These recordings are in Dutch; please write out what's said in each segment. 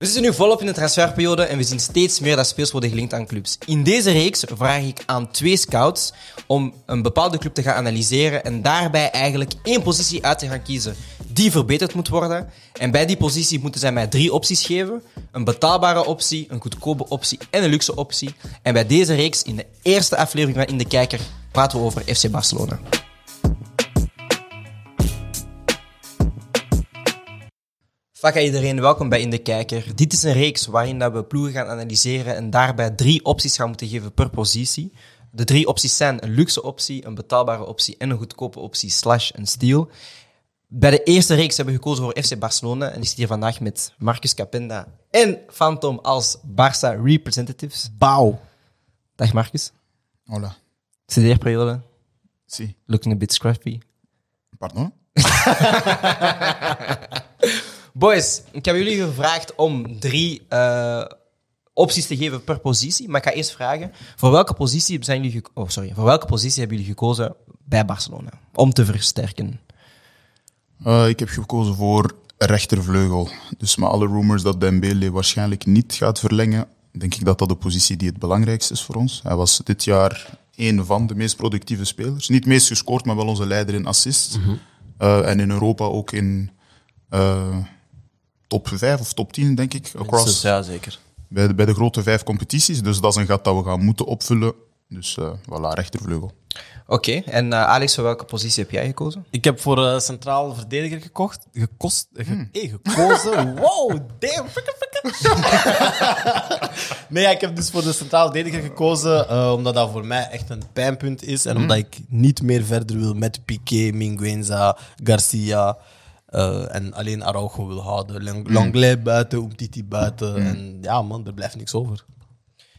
We zitten nu volop in de transferperiode en we zien steeds meer dat spelers worden gelinkt aan clubs. In deze reeks vraag ik aan twee scouts om een bepaalde club te gaan analyseren en daarbij eigenlijk één positie uit te gaan kiezen die verbeterd moet worden. En bij die positie moeten zij mij drie opties geven. Een betaalbare optie, een goedkope optie en een luxe optie. En bij deze reeks, in de eerste aflevering van In de Kijker, praten we over FC Barcelona. Fuck iedereen, welkom bij In de Kijker. Dit is een reeks waarin dat we ploegen gaan analyseren en daarbij drie opties gaan moeten geven per positie. De drie opties zijn een luxe optie, een betaalbare optie en een goedkope optie slash een steal. Bij de eerste reeks hebben we gekozen voor FC Barcelona en ik zit hier vandaag met Marcus Capenda en Phantom als Barça representatives. Bauw. Dag Marcus. Hola. Studeerperiode, Si. looking a bit scruffy. Pardon? Boys, ik heb jullie gevraagd om drie eh, opties te geven per positie. Maar ik ga eerst vragen, voor welke positie, zijn jullie oh, sorry, voor welke positie hebben jullie gekozen bij Barcelona? Om te versterken. Eh, ik heb gekozen voor rechtervleugel. Dus met alle rumors dat Dembele waarschijnlijk niet gaat verlengen, denk ik dat dat de positie die het belangrijkste is voor ons. Hij was dit jaar een van de meest productieve spelers. Niet meest gescoord, maar wel onze leider in assists. Eh, en in Europa ook in eh, top 5 of top 10, denk ik. Across, Ja, zeker. bij, de, bij de grote vijf competities. Dus dat is een gat dat we gaan moeten opvullen. Dus eh voilà, rechtervleugel. Oké, en eh, Alex, voor welke positie heb jij gekozen? Ik heb voor uh, centraal verdediger gekocht, gekost, ge- eh, gekozen. wow, damn, fikke, fikke. nee, ja, ik heb dus voor de centraal verdediger gekozen, eh, omdat dat voor mij echt een pijnpunt is. En omdat ik niet meer verder wil met Piqué, Minguenza, Garcia. Eh, en alleen Araujo wil houden. Lang- Langley buiten, Umtiti buiten. En ja, man, er blijft niks over.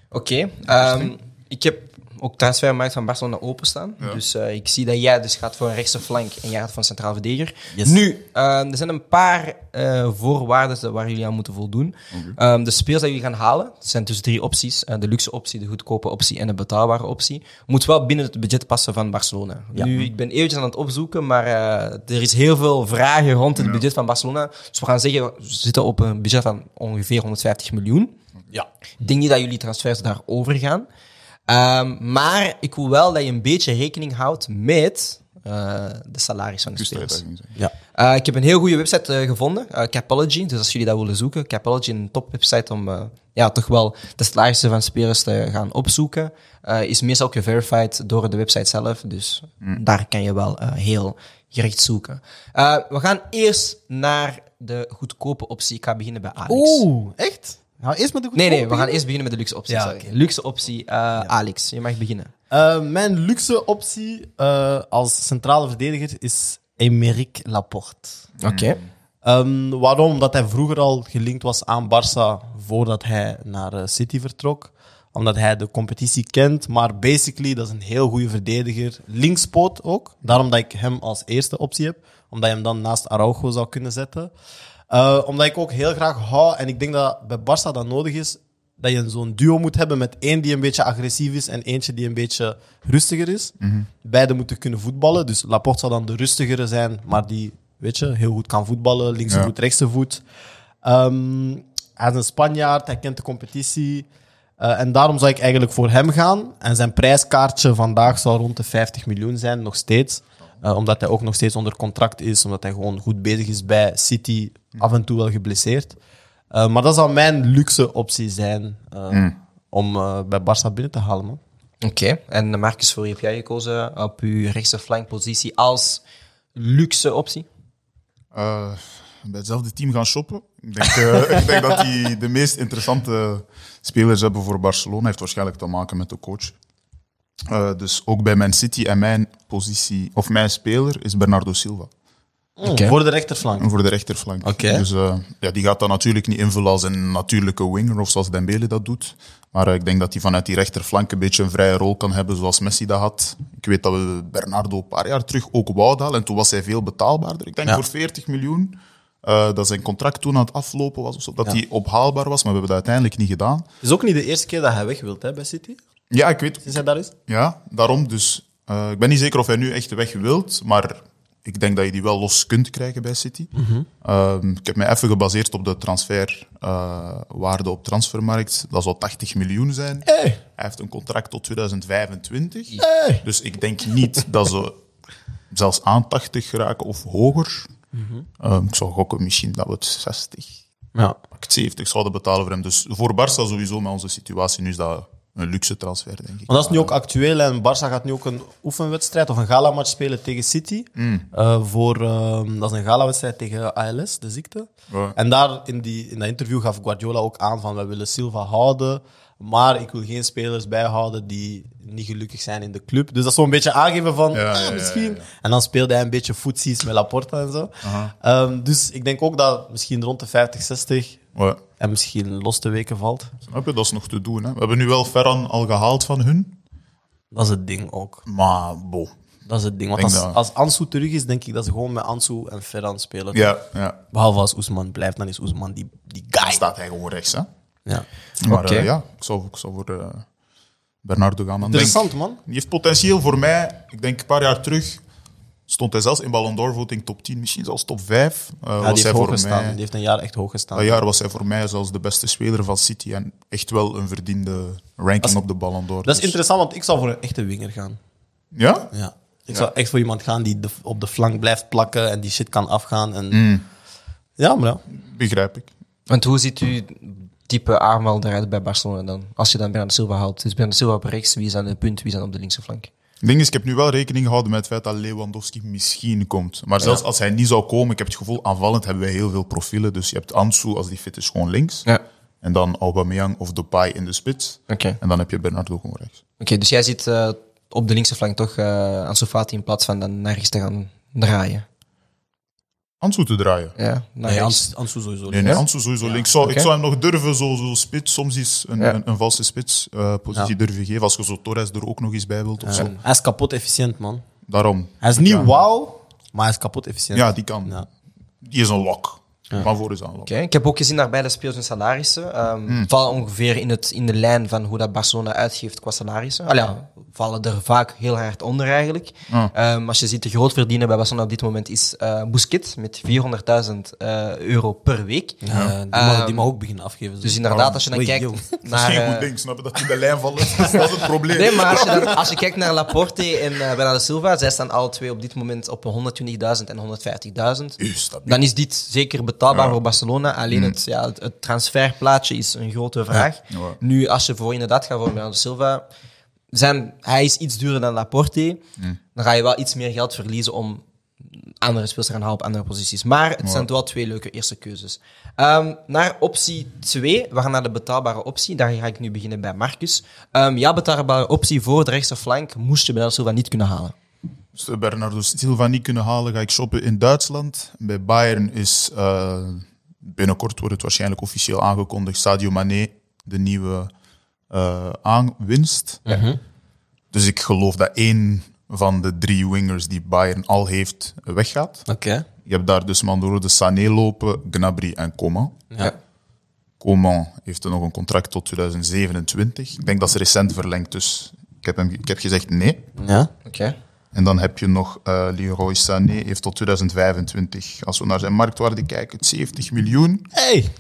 Oké, ehm, ik heb ook transfermarkt van Barcelona openstaan. Dus eh, ik zie dat jij dus gaat voor een rechtse flank en jij gaat voor een centraal verdediger. Yes. Nu, eh, er zijn een paar eh, voorwaarden waar jullie aan moeten voldoen. Ehm, de speels die jullie gaan halen, het zijn dus drie opties. De luxe optie, de goedkope optie en de betaalbare optie. Moet wel binnen het budget passen van Barcelona. Ja. Nu, ik ben eventjes aan het opzoeken, maar eh, er is heel veel vragen rond het budget van Barcelona. Dus we gaan zeggen, we zitten op een budget van ongeveer 150 miljoen. Ja. Ik denk niet dat jullie transfers daarover gaan. Ehm, maar ik wil wel dat je een beetje rekening houdt met eh, de salaris van de spelers. Ja. Eh, ik heb een heel goede website eh, gevonden, Capology. Dus als jullie dat willen zoeken, Capology, een topwebsite om eh, ja, toch wel de salarissen van spelers te gaan opzoeken. Eh, is meestal ook geverified door de website zelf. Dus daar kan je wel heel gericht zoeken. Eh, we gaan eerst naar de goedkope optie. Ik ga beginnen bij Alex. Oeh, echt? Nou, eerst met de Nee, nee, we goedkope gaan eerst beginnen met de luxe optie. Ja, sorry. oké. Luxe optie, eh, Alex, je mag beginnen. Uh, mijn luxe optie uh, als centrale verdediger is Emerick Laporte. Oké. Um, waarom? Omdat hij vroeger al gelinkt was aan Barça voordat hij naar uh, City vertrok. Omdat hij de competitie kent. Maar basically, dat is een heel goede verdediger. Linkspoot ook. Daarom dat ik hem als eerste optie heb. Omdat je hem dan naast Araujo zou kunnen zetten. Uh, omdat ik ook heel graag hou, en ik denk dat bij Barça dat nodig is, dat je zo'n duo moet hebben met één die een beetje agressief is en eentje die een beetje rustiger is. Beide moeten kunnen voetballen. Dus Laporte zal dan de rustigere zijn, maar die, weet je, heel goed kan voetballen. Linkse Ja. voet, rechtse voet. Um, hij is een Spanjaard, hij kent de competitie. Uh, en daarom zou ik eigenlijk voor hem gaan. En zijn prijskaartje vandaag zou rond de 50 miljoen zijn, nog steeds. Uh, omdat hij ook nog steeds onder contract is, omdat hij gewoon goed bezig is bij City, af en toe wel geblesseerd. Uh, maar dat zou mijn luxe optie zijn uh, om uh, bij Barça binnen te halen. Man. Oké, en Marcus, voor wie heb jij gekozen op uw rechtse flankpositie als luxe optie? Uh, bij hetzelfde team gaan shoppen. Ik denk, uh, ik denk dat die de meest interessante spelers hebben voor Barcelona. Heeft waarschijnlijk te maken met de coach. Uh, dus ook bij Man City en mijn positie, of mijn speler, is Bernardo Silva. Okay. Voor de rechterflank? En voor de rechterflank. Okay. Dus uh, ja, die gaat dat natuurlijk niet invullen als een natuurlijke winger, of zoals Dembele dat doet. Maar uh, ik denk dat hij vanuit die rechterflank een beetje een vrije rol kan hebben, zoals Messi dat had. Ik weet dat we Bernardo een paar jaar terug ook wouden halen, en toen was hij veel betaalbaarder. Ik denk ja. voor 40 miljoen. Uh, dat zijn contract toen aan het aflopen was, of zo, dat ja. hij ophaalbaar was, maar we hebben dat uiteindelijk niet gedaan. Het is ook niet de eerste keer dat hij weg wilt hè, bij City? Ja, ik weet. Sinds hij daar is? Ja, daarom. Dus uh, ik ben niet zeker of hij nu echt weg wilt, maar ik denk dat je die wel los kunt krijgen bij City. Ehm, ik heb mij even gebaseerd op de transferwaarde op transfermarkt. Dat zal 80 miljoen zijn. Hey. Hij heeft een contract tot 2025. Hey. Dus ik denk niet dat ze zelfs aan 80 geraken of hoger. Ehm, ik zou gokken misschien dat we het 60, Ja. pak het 70 zouden betalen voor hem. Dus voor Barça sowieso met onze situatie nu is dat een luxe transfer, denk ik. Want dat is nu ook actueel en Barça gaat nu ook een oefenwedstrijd of een gala-match spelen tegen City. Eh, voor, ehm, dat is een gala-wedstrijd tegen ALS, de ziekte. Ja. En daar in, die, in dat interview gaf Guardiola ook aan van we willen Silva houden, maar ik wil geen spelers bijhouden die niet gelukkig zijn in de club. Dus dat is zo'n beetje aangeven van Ja, ah, misschien. ja. En dan speelde hij een beetje voetsies met Laporta en zo. Ehm, dus ik denk ook dat misschien rond de 50, 60 Ja. en misschien los te weken valt. Snap je? Dat is nog te doen. Hè? We hebben nu wel Ferran al gehaald van hun. Dat is het ding ook. Maar, bo. Dat is het ding. Want als, dat- als Ansu terug is, denk ik dat ze gewoon met Ansu en Ferran spelen. Ja, ja. Behalve als Oesman blijft, dan is Oesman die, die guy. Dan staat hij gewoon rechts. Hè? Ja. Maar eh, ja, ik zou, ik zou voor eh, Bernardo gaan. Dan Interessant, denk, man. die heeft potentieel voor mij, ik denk een paar jaar terug, stond hij zelfs in Ballon d'Or voting top 10, misschien zelfs top 5. Uh, Ja, was die heeft hij voor gestaan. mij, Die heeft een jaar echt hoog gestaan. dat jaar was hij voor mij zelfs de beste speler van City en echt wel een verdiende ranking op de Ballon d'Or. Dat is Dus- interessant, want ik zou voor een echte winger gaan. Ja? Ja. Ik zou echt voor iemand gaan die de- op de flank blijft plakken en die shit kan afgaan. En... Mm. Ja, maar ja. Begrijp ik. Want hoe ziet u type aanval eruit bij Barcelona dan? Als je dan Bernardo Silva haalt. Dus Bernardo Silva op rechts, wie is aan de punt, wie is aan op de linkse flank? Het ding is, ik heb nu wel rekening gehouden met het feit dat Lewandowski misschien komt. Maar zelfs als hij niet zou komen, ik heb het gevoel, aanvallend hebben wij heel veel profielen. Dus je hebt Ansu, als die fit is, gewoon links. Ja. En dan Aubameyang of Depay in de spits. Oké. En dan heb je Bernardo gewoon rechts. Oké, dus jij ziet eh, op de linkse flank toch eh Ansu Fati in plaats van dan naar rechts te gaan draaien. Ansu te draaien. Ja, naar Nee, rechts. Ansu sowieso. Nee, nee, Ansu sowieso links. Zou. Ik zou hem nog durven, zo, zo spits. Soms is een, Ja. een, een valse spits eh, positie Ja. durven geven. Als je zo Torres er ook nog eens bij wilt of zo. Hij is kapot efficiënt, man. Daarom. Hij is niet Ja. wauw, maar hij is kapot efficiënt. Ja, die kan. Ja. Die is een lock. Van voor is Ik heb ook gezien naar beide spelers hun salarissen. ehm, Vallen ongeveer in, het, in de lijn van hoe dat Barcelona uitgeeft qua salarissen. Allee, ja, vallen er vaak heel hard onder eigenlijk. Ehm, als je ziet, de grootverdiener bij Barcelona op dit moment is eh Busquets met 400.000 eh, euro per week. Ja, die, mag, die Ehm, mag ook beginnen afgeven. Dus inderdaad, als je dan Oei, kijkt joh. Dat is naar... geen eh, goed ding, snap je? Dat die in de lijn vallen. dat is het probleem. Nee, maar als je, dan, als je kijkt naar Laporte en eh Bernardo Silva, zij staan alle twee op dit moment op 120.000 en 150.000. Juist, dat- Dan is dit zeker betaalbaar voor Barcelona. Alleen het, ja, het, het transferplaatje is een grote vraag. Nu, als je voor inderdaad gaat voor Bernardo Silva, zijn, hij is iets duurder dan Laporte. Dan ga je wel iets meer geld verliezen om andere spelers te gaan halen op andere posities. Maar het zijn wel twee leuke eerste keuzes. Ehm, naar optie 2. We gaan naar de betaalbare optie. Daar ga ik nu beginnen bij Marcus. Ehm, ja, betaalbare optie voor de rechtse flank moest je Bernardo Silva niet kunnen halen. Als we Bernardo Silva niet kunnen halen, ga ik shoppen in Duitsland. Bij Bayern is eh, binnenkort wordt het waarschijnlijk officieel aangekondigd. Sadio Mané, de nieuwe eh, aanwinst. Dus ik geloof dat één van de drie wingers die Bayern al heeft weggaat. Oké. Je hebt daar dus Mandoro de Sané lopen, Gnabry en Coman. Ja. Coman heeft er nog een contract tot 2027. Ik denk dat ze recent verlengd, dus ik heb, hem, ik heb gezegd nee. Ja. Oké. En dan heb je nog eh Leroy Sané, heeft tot 2025, als we naar zijn marktwaarde kijken, 70 miljoen. Hey.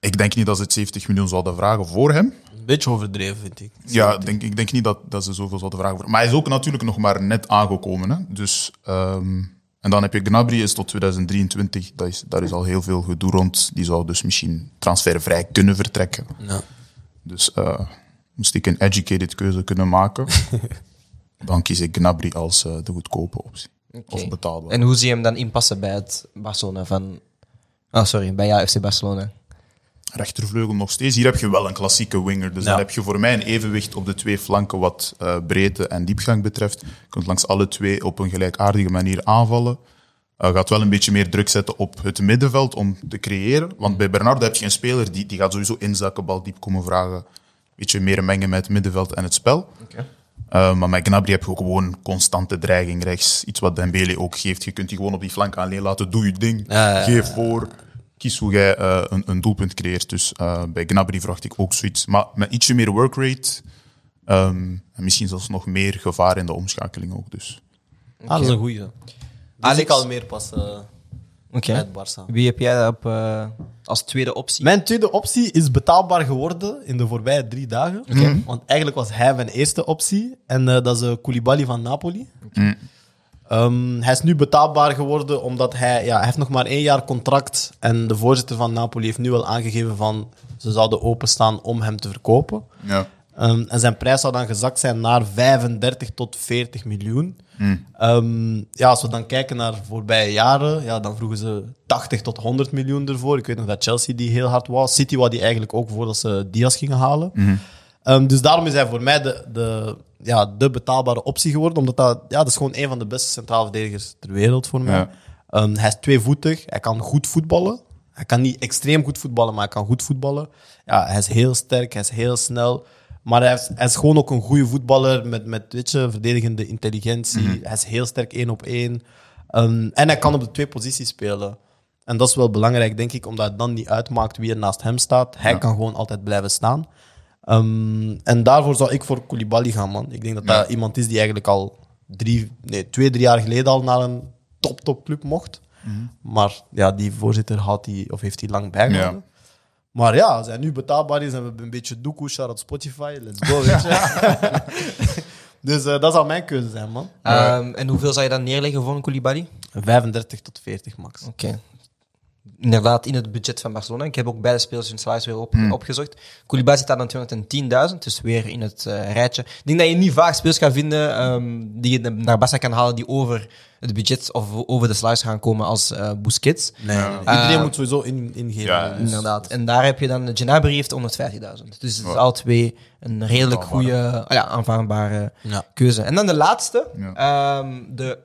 Ik denk niet dat ze het 70 miljoen zouden vragen voor hem. Een beetje overdreven, vind ik. Ja, denk, ik denk niet dat, dat ze zoveel zouden vragen voor hem. Maar hij is ook natuurlijk nog maar net aangekomen. Hè? Dus, ehm, en dan heb je Gnabry, is tot 2023. Dat is, daar is al heel veel gedoe rond. Die zou dus misschien transfervrij kunnen vertrekken. Ja. Dus eh, moest ik een educated keuze kunnen maken, dan kies ik Gnabry als eh, de goedkope optie. Of betaalbaar. En hoe zie je hem dan inpassen bij het Barcelona van... Oh, sorry, bij jou FC Barcelona. rechtervleugel nog steeds. Hier heb je wel een klassieke winger. Dus Ja. dan heb je voor mij een evenwicht op de twee flanken wat eh, breedte en diepgang betreft. Je kunt langs alle twee op een gelijkaardige manier aanvallen. Eh gaat wel een beetje meer druk zetten op het middenveld om te creëren. Want bij Bernardo heb je een speler die, die gaat sowieso inzakken, bal diep komen vragen. Een beetje meer mengen met het middenveld en het spel. Eh, maar met Gnabry heb je ook gewoon constante dreiging rechts. Iets wat Dembele ook geeft. Je kunt die gewoon op die flank alleen laten. Doe je ding. Ja, ja, ja. Geef voor. Kies hoe jij eh, een, een doelpunt creëert. Dus eh, bij Gnabry verwacht ik ook zoiets. Maar met ietsje meer workrate. ehm, en misschien zelfs nog meer gevaar in de omschakeling ook. Dus. Ah, dat is een goeie. Dus Alex? ik al meer pas eh Oké. met Barça. Wie heb jij op, eh, als tweede optie? Mijn tweede optie is betaalbaar geworden in de voorbije drie dagen. Want eigenlijk was hij mijn eerste optie. En eh, dat is uh, Koulibaly van Napoli. Um, hij is nu betaalbaar geworden omdat hij, ja, hij heeft nog maar één jaar contract. En de voorzitter van Napoli heeft nu al aangegeven van ze zouden openstaan om hem te verkopen. Ja. Um, en zijn prijs zou dan gezakt zijn naar 35 tot 40 miljoen. Um, ja, als we dan kijken naar voorbije jaren, ja, dan vroegen ze 80 tot 100 miljoen ervoor. Ik weet nog dat Chelsea die heel hard was. City wou die eigenlijk ook voordat ze Diaz gingen halen. Um, dus daarom is hij voor mij de, de, ja, de betaalbare optie geworden. Omdat dat, ja, dat is gewoon een van de beste centrale verdedigers ter wereld voor mij. Ja. Um, hij is tweevoetig, hij kan goed voetballen. Hij kan niet extreem goed voetballen, maar hij kan goed voetballen. Ja, hij is heel sterk, hij is heel snel. Maar hij is, hij is gewoon ook een goede voetballer met, met weet je, verdedigende intelligentie. Hij is heel sterk één op één. Um, en hij kan op de twee posities spelen. En dat is wel belangrijk, denk ik, omdat het dan niet uitmaakt wie er naast hem staat. Hij Ja. kan gewoon altijd blijven staan. Um, en daarvoor zou ik voor Koulibaly gaan, man. Ik denk dat Ja. dat iemand is die eigenlijk al drie, nee, twee, drie jaar geleden al naar een top-top-club mocht. Maar ja, die voorzitter had die, of heeft hij lang bijgehouden. Ja. Maar ja, als hij nu betaalbaar is en we hebben een beetje doekoe, shout out Spotify, let's go, weet je. dus eh, dat zou mijn keuze zijn, man. Ehm, en hoeveel zou je dan neerleggen voor een Koulibaly? 35 tot 40 max. Oké. Inderdaad, in het budget van Barcelona. Ik heb ook beide spelers hun salaris weer op, opgezocht. Koulibaly zit aan 210.000, dus weer in het eh, rijtje. Ik denk dat je niet vaak spelers gaat vinden ehm, die je naar Barça kan halen die over het budget of over de salaris gaan komen als eh Busquets. Nee, iedereen Eh, moet sowieso in, ingeven. Ja, dus- Inderdaad. En daar heb je dan, Gnabry heeft 150.000. Dus het is al twee een redelijk goede, ah ja, aanvaardbare Ja. keuze. En dan de laatste, Ja. ehm, de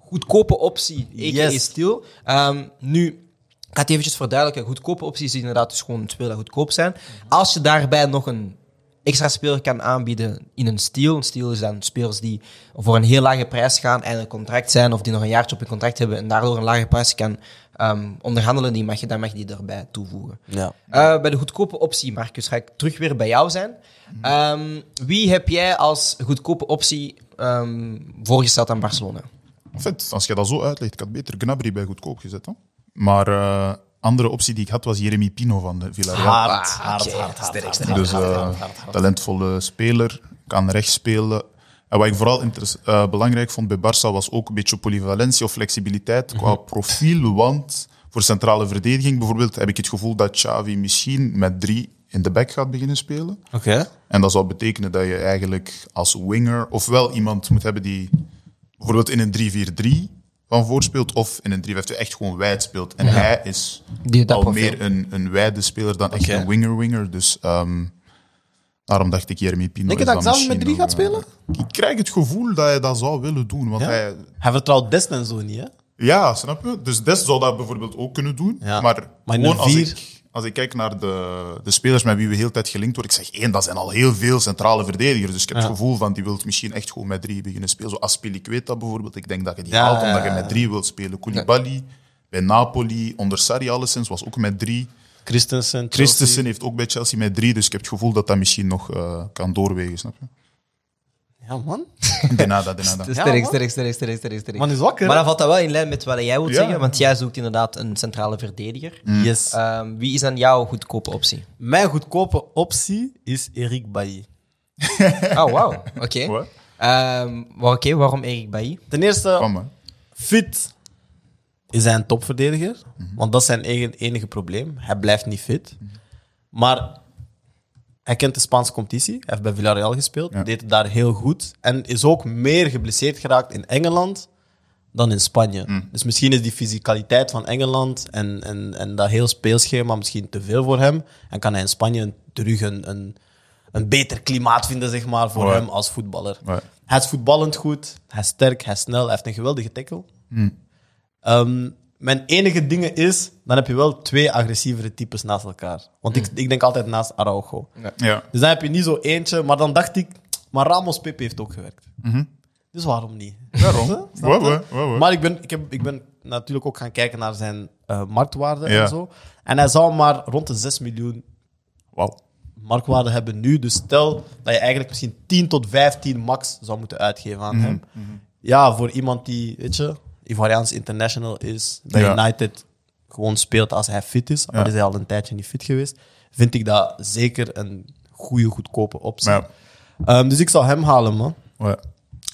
goedkope optie, a.k.a. Yes. Steel. Ehm, nu, ik ga het eventjes verduidelijken. Goedkope opties is inderdaad dus gewoon dat goedkoop zijn. Als je daarbij nog een extra speler kan aanbieden in een steel. Een steel is dan spelers die voor een heel lage prijs gaan en een contract zijn of die nog een jaartje op een contract hebben en daardoor een lage prijs kan ehm, onderhandelen, die mag je, dan mag je die erbij toevoegen. Ja. Eh, bij de goedkope optie, Marcus, ga ik terug weer bij jou zijn. Ehm, wie heb jij als goedkope optie ehm, voorgesteld aan Barcelona? Als je dat zo uitlegt, ik had beter Gnabry bij goedkoop gezet. Hè? Maar eh andere optie die ik had was Jeremy Pino van de Villarreal. Hard, Ah, hard, oké, hard, hard, sterk, hard, sterk. hard, dus hard, hard, hard, hard. talentvolle speler, kan rechts spelen. En wat ik vooral eh, belangrijk vond bij Barça was ook een beetje polyvalentie of flexibiliteit qua profiel. Want voor centrale verdediging bijvoorbeeld heb ik het gevoel dat Xavi misschien met drie in de back gaat beginnen spelen. Oké. En dat zou betekenen dat je eigenlijk als winger ofwel iemand moet hebben die bijvoorbeeld in een 3-4-3 van voorspeelt of in een 3-5-2 echt gewoon wijd speelt. En hij is Die- dat al profiel. meer een, een wijde speler dan echt een winger-winger. Dus ehm, daarom dacht ik Jeremy Pino. Denk je dat dan Xavi met misschien drie gaat nog, spelen? eh, ik krijg het gevoel dat hij dat zou willen doen. Want Ja? hij, Hij vertrouwt Dest en zo niet, hè? ja, snap je? Dus Des zou dat bijvoorbeeld ook kunnen doen. Ja. Maar, Maar in gewoon als vier- ik, als ik kijk naar de, de spelers met wie we heel tijd gelinkt worden, ik zeg één, dat zijn al heel veel centrale verdedigers. Dus ik heb Ja. het gevoel van die wilt misschien echt gewoon met drie beginnen spelen. Zo Aspilicueta bijvoorbeeld, ik denk dat je die Ja, haalt omdat je met drie wilt spelen. Koulibaly, bij Napoli, onder Sarri alleszins, was ook met drie. Christensen, Christensen heeft ook bij Chelsea met drie, dus ik heb het gevoel dat dat misschien nog eh, kan doorwegen, snap je? Ja, man. De nada, de nada. Sterk, man. sterk, sterk, sterk, sterk, sterk. Man is wakker. Maar dan valt dat wel in lijn met wat jij wilt Ja. zeggen, want jij zoekt inderdaad een centrale verdediger. Yes. Ehm, wie is dan jouw goedkope optie? Mijn goedkope optie is Eric Bailly. Oh, wauw. Oké. Wat? Ehm, Oké, waarom Erik Bailly? Ten eerste, fit is hij een topverdediger. Want dat is zijn eigen, enige probleem. Hij blijft niet fit. Maar hij kent de Spaanse competitie. Hij heeft bij Villarreal gespeeld. Ja. Deed het daar heel goed. En is ook meer geblesseerd geraakt in Engeland dan in Spanje. Dus misschien is die fysicaliteit van Engeland en, en, en dat heel speelschema misschien te veel voor hem. En kan hij in Spanje terug een, een, een beter klimaat vinden, zeg maar, voor hem als voetballer. Hij is voetballend goed, hij is sterk, hij is snel, hij heeft een geweldige tackle. Ehm, mijn enige ding is, dan heb je wel twee agressievere types naast elkaar. Want ik, ik denk altijd naast Araujo. Ja. Dus dan heb je niet zo eentje, maar dan dacht ik, maar Ramos Pepe heeft ook gewerkt. Dus waarom niet? Waarom? Maar ik ben, ik, heb, ik ben natuurlijk ook gaan kijken naar zijn eh, marktwaarde Ja. en zo. En hij zou maar rond de 6 miljoen Wauw. marktwaarde hebben nu. Dus stel dat je eigenlijk misschien 10 tot 15 max zou moeten uitgeven aan hem. Ja, voor iemand die, weet je, Ivoriaans international is, bij Ja. United gewoon speelt als hij fit is, maar Ja. is hij al een tijdje niet fit geweest, vind ik dat zeker een goede, goedkope optie. Ehm, dus ik zou hem halen, man. ja, ja.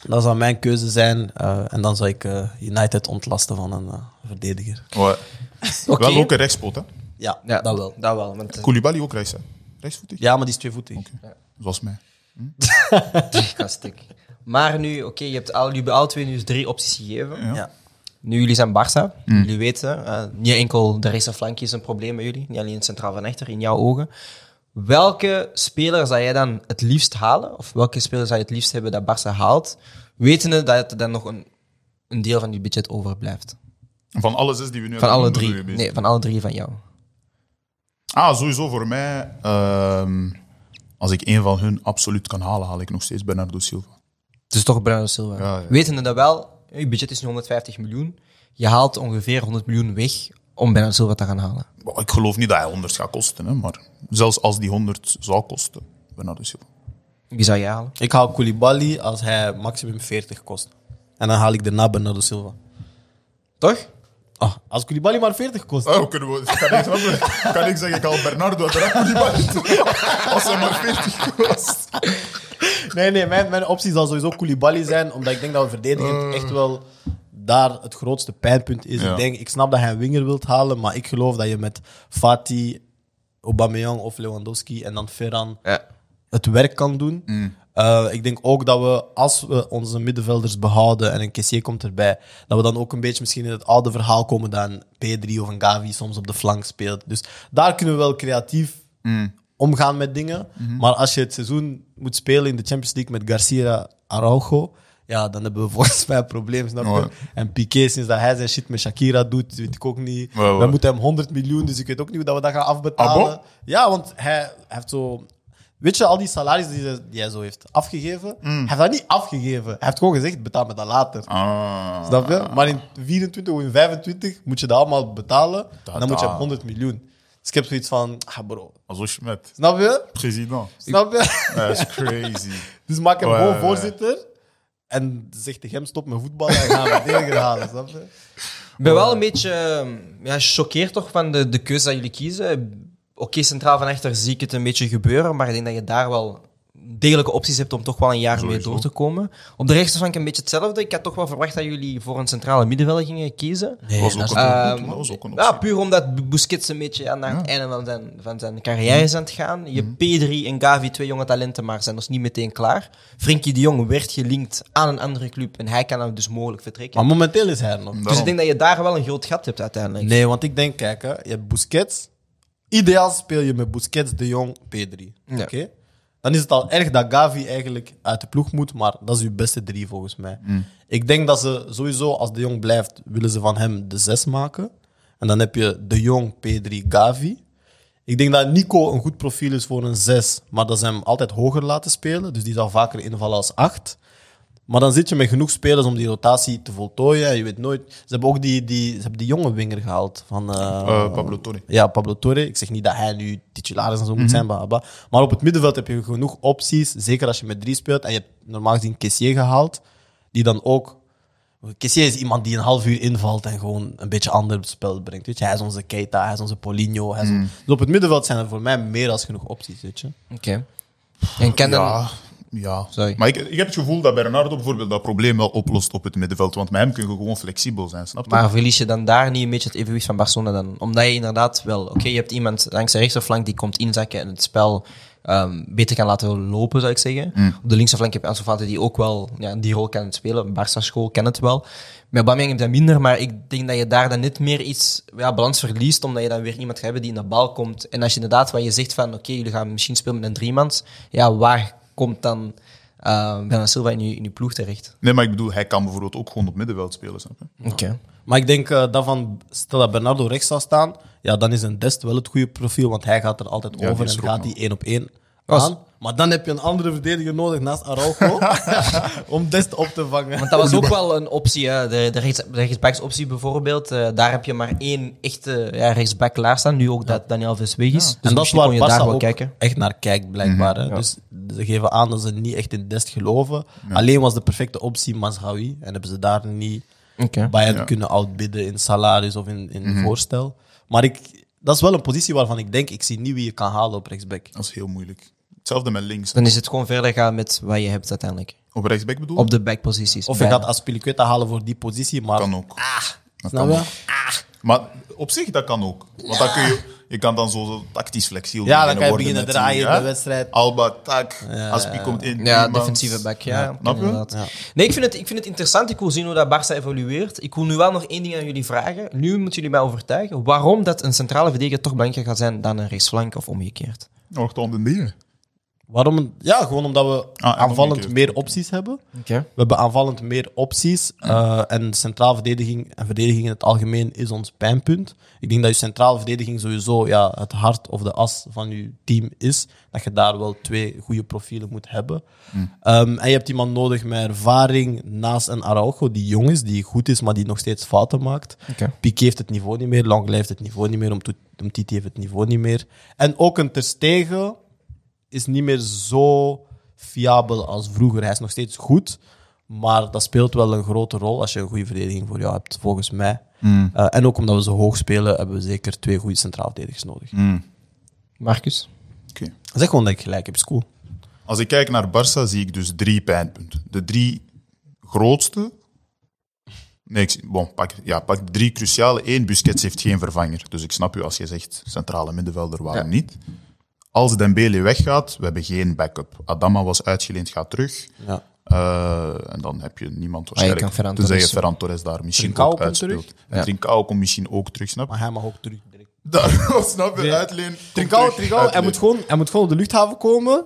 Dat zou mijn keuze zijn. eh, en dan zou ik eh, United ontlasten van een eh, verdediger. Ja. Oké. Wel ook een rechtspoot, hè? Ja, Ja, dat wel. Dat wel. Want, Koulibaly ook rechts, hè? Rechtsvoetig? Ja, maar die is tweevoetig. Zoals mij. ga stuk. Maar nu, oké, je hebt al, jullie hebben alle twee nu dus drie opties gegeven. Ja. Ja. Nu, jullie zijn Barça. Jullie weten, eh, niet enkel de rechtse flankje is een probleem bij jullie. Niet alleen het centraal van echter, in jouw ogen. Welke speler zou jij dan het liefst halen? Of welke speler zou je het liefst hebben dat Barça haalt? Wetende dat er dan nog een, een deel van je budget overblijft. Van alle zes die we nu Van hebben alle drie. Nee, van alle drie van jou. Ah, sowieso voor mij. ehm, als ik één van hun absoluut kan halen, haal ik nog steeds Bernardo Silva. Het is toch Bernardo Silva. Ja, ja. Wetende dat wel, je budget is nu 150 miljoen. Je haalt ongeveer 100 miljoen weg om Bernardo Silva te gaan halen. Ik geloof niet dat hij 100 gaat kosten, hè, maar zelfs als die 100 zou kosten, Bernardo Silva. Wie zou jij halen? Ik haal Koulibaly als hij maximum 40 kost. En dan haal ik daarna Bernardo Silva. Toch? Ah, als Koulibaly maar 40 kost. Oh, kunnen we, kan, ik, kan ik zeggen, ik haal Bernardo uiteraard Koulibaly. Als hij maar 40 kost. Nee, nee, mijn, mijn optie zal sowieso Koulibaly zijn, omdat ik denk dat we verdedigend echt wel daar het grootste pijnpunt is. Ja. Ik, denk, ik snap dat hij een winger wilt halen, maar ik geloof dat je met Fati, Aubameyang of Lewandowski en dan Ferran Ja. het werk kan doen. Eh, ik denk ook dat we, als we onze middenvelders behouden en een Kessier komt erbij, dat we dan ook een beetje misschien in het oude verhaal komen dat een P3 of een Gavi soms op de flank speelt. Dus daar kunnen we wel creatief omgaan met dingen. Maar als je het seizoen moet spelen in de Champions League met Garcia Araujo, ja, dan hebben we volgens mij een probleem, snap je? Ja. En Piqué, sinds dat hij zijn shit met Shakira doet, weet ik ook niet. We moeten hem 100 miljoen, dus ik weet ook niet hoe dat we dat gaan afbetalen. Ah? Ja, want hij, heeft zo... Weet je, al die salarissen die, hij- die hij zo heeft afgegeven, Mm. hij heeft dat niet afgegeven. Hij heeft gewoon gezegd, betaal me dat later. Ah. Snap je? Maar in 24 of in 25 moet je dat allemaal betalen. en dan moet je da. hem 100 miljoen. Dus ik heb zoiets van, ah bro, Als Schmidt, snap je? president. Snap je? Dat is crazy. Dus maak hem gewoon voorzitter. En zeg tegen hem, stop met voetballen en ga een verdediger halen, snap je? Ik ben wel een beetje eh, ja, gechoqueerd toch van de, de keuze dat jullie kiezen. Oké, centraal van achter zie ik het een beetje gebeuren, maar ik denk dat je daar wel degelijke opties hebt om toch wel een jaar mee door te komen. Op de rechterflank een beetje hetzelfde. Ik had toch wel verwacht dat jullie voor een centrale middenvelder gingen kiezen. Nee, was ook een, Ehm, dat was ook een Ja, optie. puur omdat Busquets een beetje aan naar het einde van zijn, van zijn carrière is aan het gaan. Je P3 en Gavi, twee jonge talenten, maar zijn dus niet meteen klaar. Frenkie de Jong werd gelinkt aan een andere club en hij kan dan dus mogelijk vertrekken. Maar momenteel is hij er nog. dus ik denk dat je daar wel een groot gat hebt uiteindelijk. Nee, want ik denk, kijk, hè, je hebt Busquets. Ideaal speel je met Busquets, De Jong, P3. Ja. Oké? Dan is het al erg dat Gavi eigenlijk uit de ploeg moet, maar dat is uw beste drie volgens mij. Ik denk dat ze sowieso, als De Jong blijft, willen ze van hem de zes maken. En dan heb je De Jong, P3, Gavi. Ik denk dat Nico een goed profiel is voor een 6, maar dat ze hem altijd hoger laten spelen. Dus die zal vaker invallen als 8. Maar dan zit je met genoeg spelers om die rotatie te voltooien. En je weet nooit. Ze hebben ook die, die, ze hebben die jonge winger gehaald. Van, eh, Eh, Pablo Torre. Ja, Pablo Torre. Ik zeg niet dat hij nu titularis en zo moet zijn, bla, bla. maar op het middenveld heb je genoeg opties. Zeker als je met drie speelt. En je hebt normaal gezien Kessier gehaald. Die dan ook. Kessier is iemand die een half uur invalt en gewoon een beetje ander spel brengt. Weet je? Hij is onze Keita, hij is onze. Hij is on- Dus op het middenveld zijn er voor mij meer dan genoeg opties. Weet je? Oké. En ken dan... Ja, ja. Sorry. Maar ik, ik heb het gevoel dat Bernardo bijvoorbeeld dat probleem wel oplost op het middenveld. Want met hem kun je gewoon flexibel zijn, snap je? Maar verlies je dan daar niet een beetje het evenwicht van Barcelona dan? Omdat je inderdaad wel... Oké, je hebt iemand langs de rechtse flank die komt inzakken en het spel ehm, beter kan laten lopen, zou ik zeggen. Op de linkse flank heb je Ansu Fati die ook wel ja, die rol kan spelen. Barça-school kent het wel. Met Aubameyang heb je dat minder, maar ik denk dat je daar dan net meer iets ja, balans verliest, omdat je dan weer iemand gaat hebben die in de bal komt. En als je inderdaad, wat je zegt van, oké, jullie gaan misschien spelen met een driemans, ja, waar komt dan uh, Silva in je, in je ploeg terecht? Nee, maar ik bedoel, hij kan bijvoorbeeld ook gewoon op middenveld spelen, snap je? Oké. Maar ik denk eh, dat van, stel dat Bernardo rechts zou staan, ja, dan is een Dest wel het goede profiel, want hij gaat er altijd Ja, over en gaat die één op één aan. Maar dan heb je een andere verdediger nodig naast Araujo om Dest op te vangen. Want dat was ook wel een optie, hè. de, de, rechts, de rechtsbacksoptie bijvoorbeeld. eh, daar heb je maar één echte ja, rechtsback klaarstaan. Nu ook dat Daniel Ves weg is. Dus en dat is waar kon je Barca daar ook kijken. echt naar kijkt, blijkbaar. hè. Dus ze geven aan dat ze niet echt in Dest geloven. Alleen was de perfecte optie Mazraoui en hebben ze daar niet Oké. Bayern Ja. kunnen outbidden in salaris of in, in voorstel. Maar ik, dat is wel een positie waarvan ik denk, ik zie niet wie je kan halen op rechtsback. Dat is heel moeilijk. Hetzelfde met links. Dan is het gewoon verder gaan met wat je hebt uiteindelijk. Op rechtsback bedoel je? Op de backposities. Of je gaat Aspilicueta halen voor die positie, maar... Kan ook. Dat Snap kan je? ook. Maar op zich, dat kan ook. Want dan kun je, je kan dan zo, tactisch flexibel Ja, dan kan je beginnen draaien in de wedstrijd. Alba, tak, Aspi komt in. Ja, iemand. defensieve back, ja. Snap je? inderdaad. Ja. Nee, ik vind, het, ik vind het interessant. Ik wil zien hoe dat Barça evolueert. Ik wil nu wel nog één ding aan jullie vragen. Nu moeten jullie mij overtuigen waarom dat een centrale verdediger toch belangrijker gaat zijn dan een rechtsflank of omgekeerd. Nog te dingen. Waarom? Ja, gewoon omdat we Ah, en aanvallend meer opties hebben. Oké. We hebben aanvallend meer opties. eh, en centraal verdediging en verdediging in het algemeen is ons pijnpunt. Ik denk dat je centrale verdediging sowieso ja, het hart of de as van je team is. Dat je daar wel twee goede profielen moet hebben. Ehm, en je hebt iemand nodig met ervaring naast een Araujo die jong is, die goed is, maar die nog steeds fouten maakt. Oké. Piqué heeft het niveau niet meer, Langley heeft het niveau niet meer, Umtiti heeft het niveau niet meer. En ook een Ter Stegen is niet meer zo fiabel als vroeger. Hij is nog steeds goed, maar dat speelt wel een grote rol als je een goede verdediging voor jou hebt, volgens mij. Eh, en ook omdat we zo hoog spelen, hebben we zeker twee goede centraal verdedigers nodig. Marcus? Oké. Zeg gewoon dat ik gelijk heb, is cool. Als ik kijk naar Barça, zie ik dus drie pijnpunten. De drie grootste. Nee, ik, bon, pak, ja, pak de drie cruciale. Eén, Busquets heeft geen vervanger. Dus ik snap u als je zegt centrale middenvelder, waarom Ja. niet? Als Dembele weggaat, we hebben geen backup. Adama was uitgeleend, gaat terug. Ja. Eh, en dan heb je niemand kan waarschijnlijk. Ferran tenzij je Torres- Ferran Torres daar misschien Trincao ook uitspeelt. terug. En Ja. Trincao komt misschien ook terug, snap je? Maar hij mag ook terug. Daar, snap je? Nee. Uitleen. Trincao, Trincao, hij, moet gewoon, hij moet gewoon op de luchthaven komen,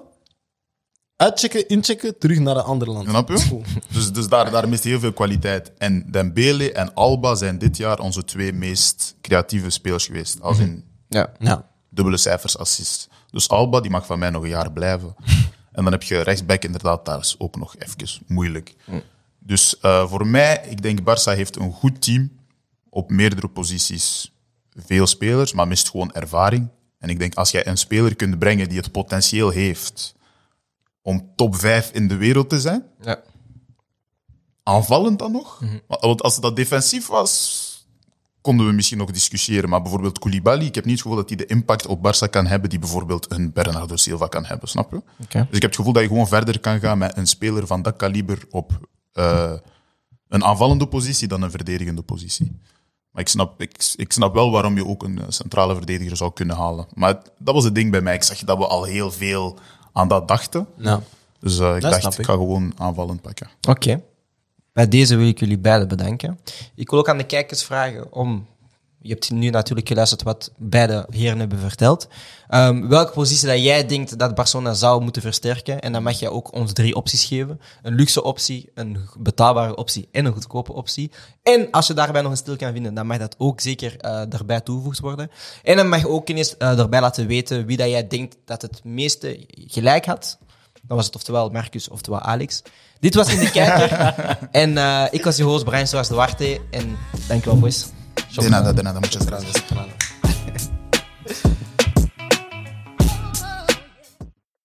uitchecken, inchecken, terug naar een ander land. Snap je? Dus, dus daar, daar mist heel veel kwaliteit. En Dembele en Alba zijn dit jaar onze twee meest creatieve spelers geweest. Als in Ja. Ja. dubbele cijfers assist. Dus Alba, die mag van mij nog een jaar blijven. En dan heb je rechtsback inderdaad, daar is ook nog even moeilijk. Dus eh, voor mij, ik denk Barça heeft een goed team op meerdere posities. Veel spelers, maar mist gewoon ervaring. En ik denk, als jij een speler kunt brengen die het potentieel heeft om top 5 in de wereld te zijn, ja. aanvallend dan nog. Want als dat defensief was, konden we misschien nog discussiëren. Maar bijvoorbeeld Koulibaly, ik heb niet het gevoel dat hij de impact op Barça kan hebben die bijvoorbeeld een Bernardo Silva kan hebben, snap je? Oké. Dus ik heb het gevoel dat je gewoon verder kan gaan met een speler van dat kaliber op eh, een aanvallende positie dan een verdedigende positie. Maar ik snap, ik, ik snap wel waarom je ook een eh, centrale verdediger zou kunnen halen. Maar het- dat was het ding bij mij. Ik zag dat we al heel veel aan dat dachten. Ja. Dus eh, ik Dat dacht, ik ik. ga gewoon aanvallend pakken. Oké. Bij deze wil ik jullie beiden bedanken. Ik wil ook aan de kijkers vragen om. Je hebt nu natuurlijk geluisterd wat beide heren hebben verteld. Ehm, welke positie dat jij denkt dat Barcelona zou moeten versterken? En dan mag jij ook ons drie opties geven: een luxe optie, een betaalbare optie en een goedkope optie. En als je daarbij nog een stil kan vinden, dan mag dat ook zeker eh erbij toegevoegd worden. En dan mag je ook eens eh, erbij laten weten wie dat jij denkt dat het meeste gelijk had. Dan was het oftewel Marcus, oftewel Alex. Dit was In de Kijker. en eh, ik was je host Brian Soares de Warte. En dankjewel boys. De nada, de nada, muchas. Gracias.